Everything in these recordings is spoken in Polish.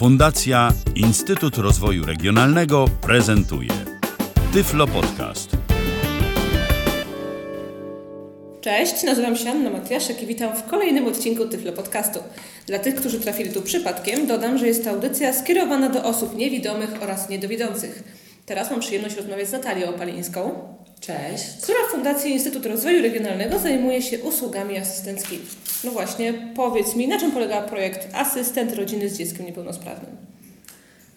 Fundacja Instytut Rozwoju Regionalnego prezentuje Tyflo Podcast. Cześć, nazywam się Anna Matriaszek i witam w kolejnym odcinku Tyflo Podcastu. Dla tych, którzy trafili tu przypadkiem, dodam, że jest to audycja skierowana do osób niewidomych oraz niedowidzących. Teraz mam przyjemność rozmawiać z Natalią Opalińską, Cześć. która w Fundacji Instytut Rozwoju Regionalnego zajmuje się usługami asystenckimi. No właśnie, powiedz mi, na czym polega projekt Asystent Rodziny z Dzieckiem Niepełnosprawnym?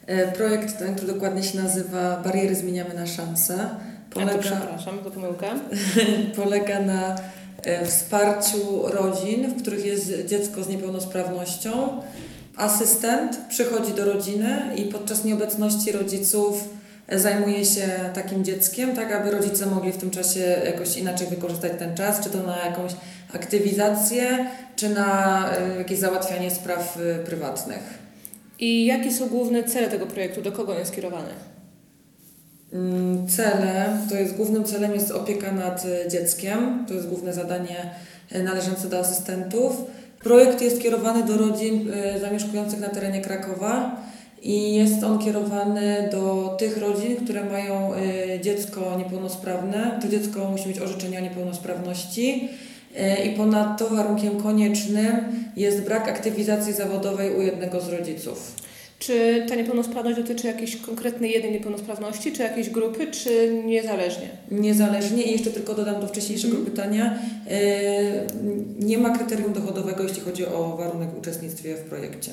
E, Projekt ten, który dokładnie się nazywa Bariery zmieniamy na szanse, A to polega, przepraszam, to pomyłka. polega na e, wsparciu rodzin, w których jest dziecko z niepełnosprawnością. Asystent przychodzi do rodziny i podczas nieobecności rodziców zajmuje się takim dzieckiem, tak aby rodzice mogli w tym czasie jakoś inaczej wykorzystać ten czas, czy to na jakąś aktywizację, czy na e, jakieś załatwianie spraw e, prywatnych. I jakie są główne cele tego projektu? Do kogo on jest skierowany? Mm, Cele, to jest głównym celem jest opieka nad e, dzieckiem, to jest główne zadanie należące do asystentów. Projekt jest kierowany do rodzin zamieszkujących na terenie Krakowa i jest on kierowany do tych rodzin, które mają e, dziecko niepełnosprawne. To dziecko musi mieć orzeczenie o niepełnosprawności e, i ponadto warunkiem koniecznym jest brak aktywizacji zawodowej u jednego z rodziców. Czy ta niepełnosprawność dotyczy jakiejś konkretnej jednej niepełnosprawności, czy jakiejś grupy, czy niezależnie? Niezależnie i jeszcze tylko dodam do wcześniejszego Mhm. pytania, e, nie ma kryterium dochodowego, jeśli chodzi o warunek w uczestnictwie w projekcie.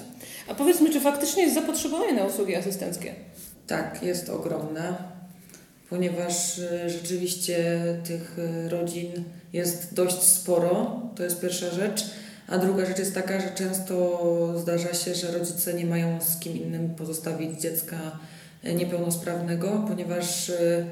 A powiedz mi, czy faktycznie jest zapotrzebowanie na usługi asystenckie? Tak, jest ogromne, ponieważ e, rzeczywiście tych e, rodzin jest dość sporo, to jest pierwsza rzecz. A druga rzecz jest taka, że często zdarza się, że rodzice nie mają z kim innym pozostawić dziecka niepełnosprawnego, ponieważ e,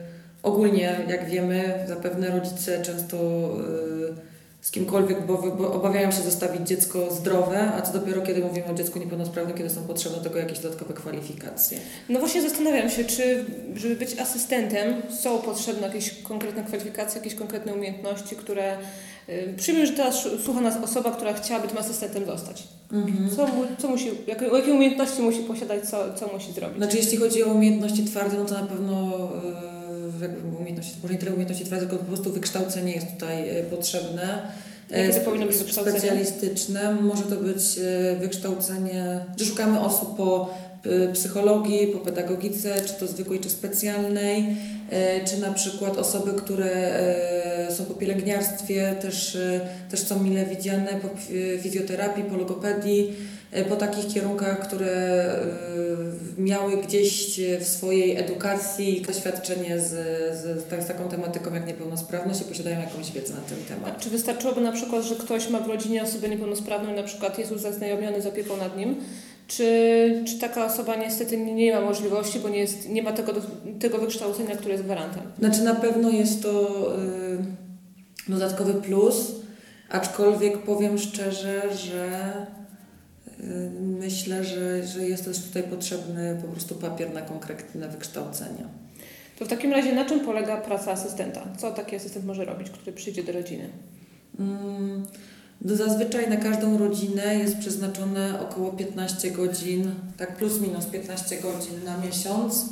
ogólnie, jak wiemy, zapewne rodzice często e, z kimkolwiek, bo, bo obawiają się zostawić dziecko zdrowe, a co dopiero kiedy mówimy o dziecku niepełnosprawnym, kiedy są potrzebne tego jakieś dodatkowe kwalifikacje. No właśnie zastanawiam się, czy żeby być asystentem są potrzebne jakieś konkretne kwalifikacje, jakieś konkretne umiejętności, które... y, Przyjmę, że teraz słucha nas osoba, która chciałaby tym asystentem zostać. Mhm. Co, co musi, jakie, jakie umiejętności musi posiadać, co, co musi zrobić? Znaczy, jeśli chodzi o umiejętności twarde, no to na pewno jakby umiejętności, może nie tyle umiejętności twarde, tylko po prostu wykształcenie jest tutaj e, potrzebne. E, Jakie to spe- powinno być wykształcenie? Specjalistyczne. Może to być e, wykształcenie, że szukamy osób po e, psychologii, po pedagogice, czy to zwykłej, czy specjalnej, e, czy na przykład osoby, które e, są po pielęgniarstwie, też, e, też są mile widziane, po fi- fizjoterapii, po logopedii, e, po takich kierunkach, które e, miały gdzieś w swojej edukacji doświadczenie z, z, tak- z taką tematyką jak niepełnosprawność i posiadają jakąś wiedzę na ten A temat. czy wystarczyłoby na przykład, że ktoś ma w rodzinie osobę niepełnosprawną i na przykład jest już zaznajomiony z opieką nad nim? Czy, czy taka osoba niestety nie, ma możliwości, bo nie, jest, nie ma tego, tego wykształcenia, które jest gwarantem? Znaczy na pewno jest to dodatkowy plus, aczkolwiek powiem szczerze, że myślę, że, że jest też tutaj potrzebny po prostu papier na konkretne wykształcenie. To w takim razie na czym polega praca asystenta? Co taki asystent może robić, który przyjdzie do rodziny? Mm, do Zazwyczaj na każdą rodzinę jest przeznaczone około 15 godzin, tak plus minus 15 godzin na miesiąc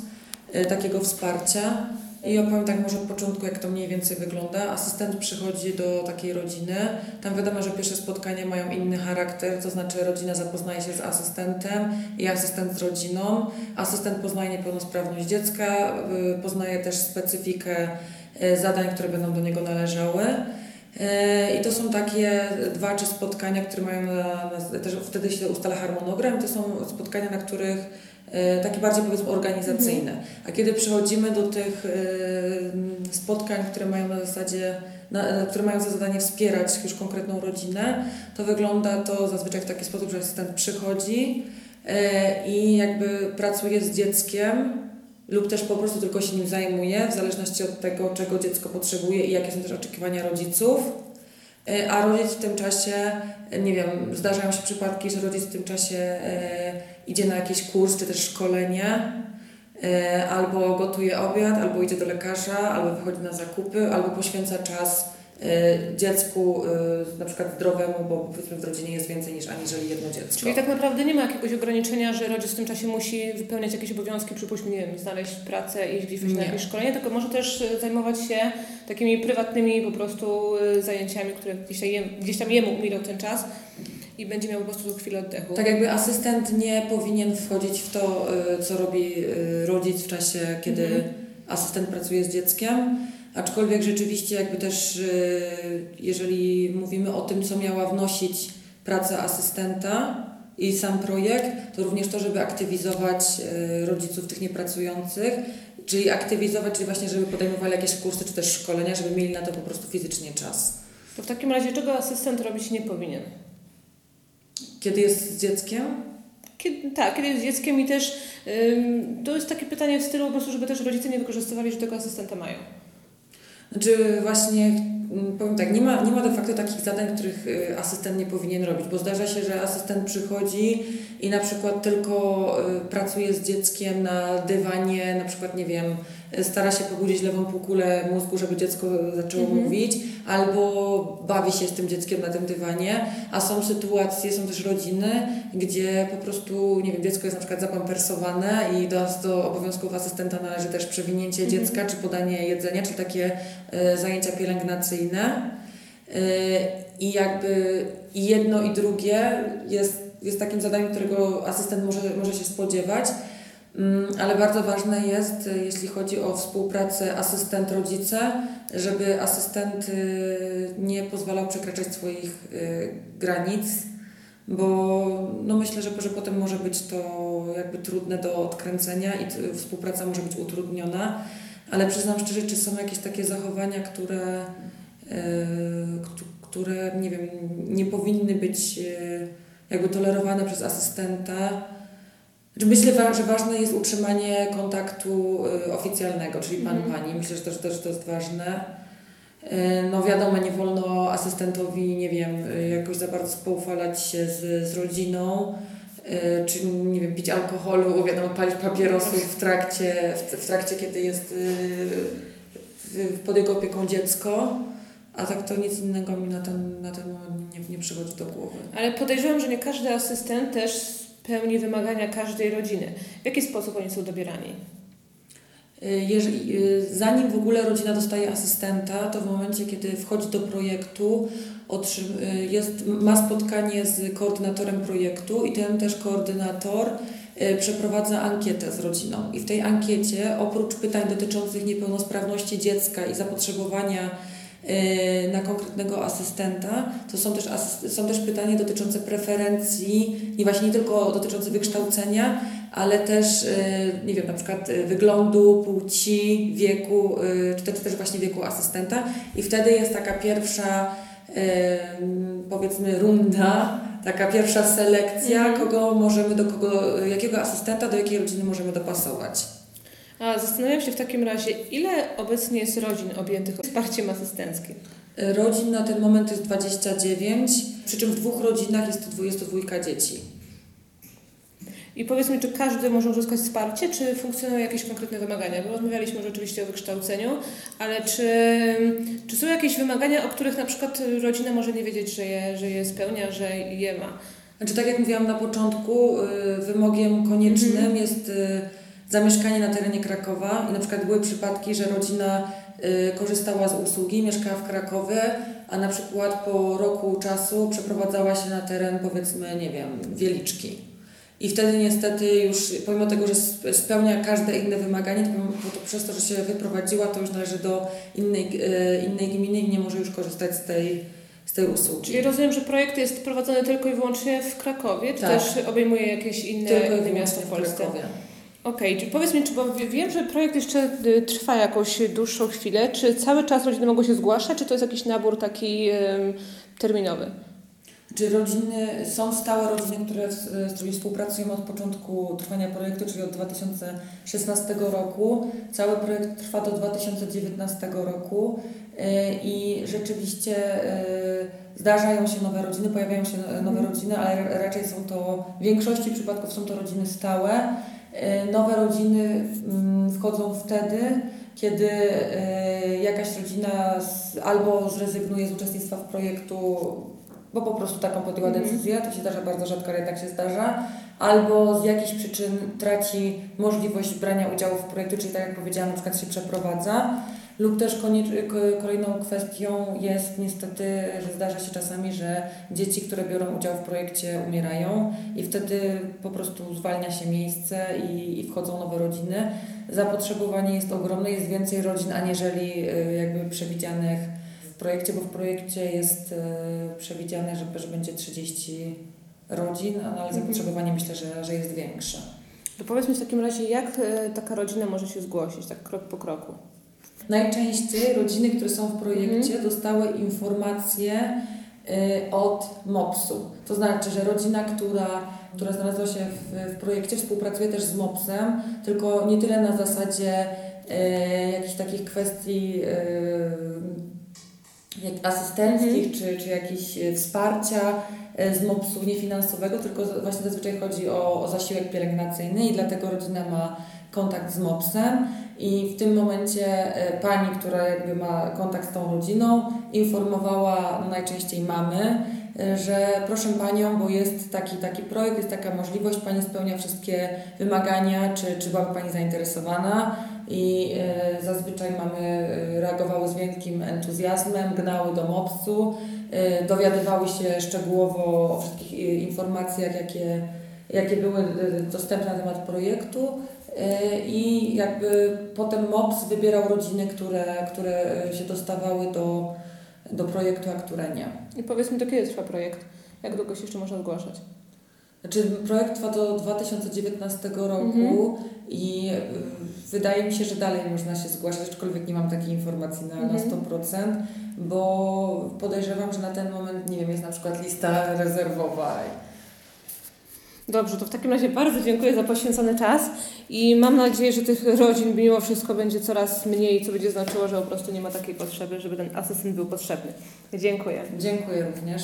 y, takiego wsparcia. I opowiem tak może od początku, jak to mniej więcej wygląda. Asystent przychodzi do takiej rodziny. Tam wiadomo, że pierwsze spotkania mają inny charakter, to znaczy rodzina zapoznaje się z asystentem i asystent z rodziną. Asystent poznaje niepełnosprawność dziecka, y, poznaje też specyfikę y, zadań, które będą do niego należały. E, I to są takie dwa, trzy spotkania, które mają na, na, też wtedy się ustala harmonogram. To są spotkania, na których takie bardziej powiedzmy organizacyjne. A kiedy przechodzimy do tych e, spotkań, które mają na zasadzie, na, które mają za zadanie wspierać już konkretną rodzinę, to wygląda to zazwyczaj w taki sposób, że asystent przychodzi e, i jakby pracuje z dzieckiem lub też po prostu tylko się nim zajmuje, w zależności od tego, czego dziecko potrzebuje i jakie są też oczekiwania rodziców. E, A rodzic w tym czasie, e, nie wiem, zdarzają się przypadki, że rodzic w tym czasie e, idzie na jakiś kurs czy też szkolenie, e, albo gotuje obiad, albo idzie do lekarza, albo wychodzi na zakupy, albo poświęca czas y, dziecku y, na przykład zdrowemu, bo powiedzmy w rodzinie jest więcej niż aniżeli jedno dziecko. Czyli tak naprawdę nie ma jakiegoś ograniczenia, że rodzic w tym czasie musi wypełniać jakieś obowiązki, przypuśćmy, nie wiem, znaleźć pracę, iść gdzieś na jakieś szkolenie, tylko może też e, zajmować się takimi prywatnymi po prostu e, zajęciami, które gdzieś tam, gdzieś tam jemu umilą ten czas i będzie miał po prostu chwilę oddechu. Tak jakby asystent nie powinien wchodzić w to, y, co robi y, rodzic w czasie, kiedy Mhm. asystent pracuje z dzieckiem. Aczkolwiek rzeczywiście jakby też, y, jeżeli mówimy o tym, co miała wnosić praca asystenta i sam projekt, to również to, żeby aktywizować rodziców tych niepracujących, czyli aktywizować, czyli właśnie, żeby podejmowali jakieś kursy czy też szkolenia, żeby mieli na to po prostu fizycznie czas. To w takim razie czego asystent robić nie powinien? Kiedy jest z dzieckiem, Kiedy, tak, kiedy jest dzieckiem i też ym, to jest takie pytanie w stylu po prostu, żeby też rodzice nie wykorzystywali, że tego asystenta mają. Znaczy właśnie, mm, powiem tak, nie ma, nie ma de facto takich zadań, których y, asystent nie powinien robić, bo zdarza się, że asystent przychodzi i na przykład tylko y, pracuje z dzieckiem na dywanie, na przykład, nie wiem, stara się pobudzić lewą półkulę mózgu, żeby dziecko zaczęło Mhm. mówić, albo bawi się z tym dzieckiem na tym dywanie, a są sytuacje, są też rodziny, gdzie po prostu, nie wiem, dziecko jest na przykład zapampersowane i do, do obowiązków asystenta należy też przewinięcie Mhm. dziecka, czy podanie jedzenia, czy takie zajęcia pielęgnacyjne. E, I jakby i jedno i drugie jest, jest takim zadaniem, którego asystent może, może się spodziewać. Mm, Ale bardzo ważne jest, e, jeśli chodzi o współpracę asystent-rodzice, żeby asystent nie pozwalał przekraczać swoich granic, bo no myślę, że, że potem może być to jakby trudne do odkręcenia i współpraca może być utrudniona, ale przyznam szczerze, czy są jakieś takie zachowania, które, któ- które nie wiem, nie powinny być y, jakby tolerowane przez asystenta. Znaczy Myślę, że ważne jest utrzymanie kontaktu y, oficjalnego, czyli pan, Mhm. pani. Myślę, że to, że to, jest ważne. No wiadomo, nie wolno asystentowi, nie wiem, jakoś za bardzo spoufalać się z, z rodziną, czy nie wiem, pić alkoholu, wiadomo, palić papierosów w trakcie, w, w trakcie kiedy jest y, pod jego opieką dziecko. A tak to nic innego mi na ten, na ten moment nie, nie przychodzi do głowy. Ale podejrzewam, że nie każdy asystent też spełni wymagania każdej rodziny. W jaki sposób oni są dobierani? Y, Jeżeli, y, zanim w ogóle rodzina dostaje asystenta, to w momencie, kiedy wchodzi do projektu, y, jest, ma spotkanie z koordynatorem projektu i ten też koordynator przeprowadza ankietę z rodziną. I w tej ankiecie, oprócz pytań dotyczących niepełnosprawności dziecka i zapotrzebowania na konkretnego asystenta, to są też, są też pytania dotyczące preferencji, nie właśnie nie tylko dotyczące wykształcenia, ale też, y, nie wiem, na przykład y, wyglądu, płci, wieku, y, czy też, też właśnie wieku asystenta. I wtedy jest taka pierwsza, powiedzmy, runda, taka pierwsza selekcja, Mhm. kogo możemy, do kogo, jakiego asystenta, do jakiej rodziny możemy dopasować. A zastanawiam się w takim razie, ile obecnie jest rodzin objętych wsparciem asystenckim? Rodzin na ten moment jest 29, przy czym w dwóch rodzinach jest to dwudziestodwójka dzieci. I powiedz mi, czy każdy może uzyskać wsparcie, czy funkcjonują jakieś konkretne wymagania? Bo rozmawialiśmy już oczywiście o wykształceniu, ale czy, czy są jakieś wymagania, o których na przykład rodzina może nie wiedzieć, że je, że je spełnia, że je ma? Znaczy, tak jak mówiłam na początku, y, wymogiem koniecznym Mhm. jest y, zamieszkanie na terenie Krakowa i na przykład były przypadki, że rodzina y, korzystała z usługi, mieszkała w Krakowie, a na przykład po roku czasu przeprowadzała się na teren powiedzmy, nie wiem, Wieliczki. I wtedy niestety już, pomimo tego, że sp- spełnia każde inne wymaganie, to, pomimo- to przez to, że się wyprowadziła, to już należy do innej, y, innej gminy i nie może już korzystać z tej, z tej usługi. Czyli rozumiem, że projekt jest prowadzony tylko i wyłącznie w Krakowie, czy Tak. też obejmuje jakieś inne, Tylko inne miasta w w Polsce? Krakowie. Okej, czy powiedz mi, czy bo wie- wiem, że projekt jeszcze y, trwa jakąś dłuższą chwilę, czy cały czas rodziny mogą się zgłaszać, czy to jest jakiś nabór taki terminowy? Czy rodziny, są stałe rodziny, które z, którymi współpracują od początku trwania projektu, czyli od 2016 roku. Cały projekt trwa do 2019 roku yy, i rzeczywiście yy, zdarzają się nowe rodziny, pojawiają się nowe rodziny, ale ra- raczej są to, w większości przypadków są to rodziny stałe. Yy, Nowe rodziny mm, wchodzą wtedy, kiedy y, jakaś rodzina albo zrezygnuje z uczestnictwa w projektu, bo po prostu taką podjęła Mhm. decyzję, to się zdarza bardzo rzadko, ale tak się zdarza, albo z jakichś przyczyn traci możliwość brania udziału w projekcie, czyli tak jak powiedziałam, na przykład się przeprowadza. Lub też kolejną kwestią jest niestety, że zdarza się czasami, że dzieci, które biorą udział w projekcie umierają i wtedy po prostu zwalnia się miejsce i, i wchodzą nowe rodziny. Zapotrzebowanie jest ogromne, jest więcej rodzin aniżeli y, jakby przewidzianych projekcie, bo w projekcie jest y, przewidziane, że, że będzie 30 rodzin, ale Mhm. zapotrzebowanie myślę, że, że jest większe. To powiedz mi w takim razie, jak e, taka rodzina może się zgłosić, tak krok po kroku? Najczęściej rodziny, które są w projekcie, Mhm. dostały informacje y, od MOPS-u. To znaczy, że rodzina, która, która znalazła się w, w projekcie, współpracuje też z MOPS-em, tylko nie tyle na zasadzie y, jakichś takich kwestii y, asystenckich czy, czy jakichś y, wsparcia y, z MOPS-u niefinansowego, tylko właśnie zazwyczaj chodzi o, o zasiłek pielęgnacyjny i dlatego rodzina ma kontakt z MOPS-em. I w tym momencie e, pani, która jakby ma kontakt z tą rodziną, informowała najczęściej mamy, e, że proszę panią, bo jest taki taki projekt, jest taka możliwość, pani spełnia wszystkie wymagania, czy, czy byłaby pani zainteresowana i e, zazwyczaj mamy e, reagowały z wielkim entuzjazmem, gnały do MOPS-u, e, dowiadywały się szczegółowo o wszystkich informacjach, jakie, jakie były dostępne na temat projektu. I jakby potem MOPS wybierał rodziny, które, które się dostawały do, do projektu, a które nie. I powiedz mi, do kiedy trwa projekt? Jak długo się jeszcze można zgłaszać? Znaczy projekt trwa do 2019 roku Mhm. i y, wydaje mi się, że dalej można się zgłaszać, aczkolwiek nie mam takiej informacji na, na Mhm. 100%, bo podejrzewam, że na ten moment, nie wiem, jest na przykład lista rezerwowa. Dobrze, to w takim razie bardzo dziękuję za poświęcony czas i mam nadzieję, że tych rodzin mimo wszystko będzie coraz mniej, co będzie znaczyło, że po prostu nie ma takiej potrzeby, żeby ten asystent był potrzebny. Dziękuję. Dziękuję również.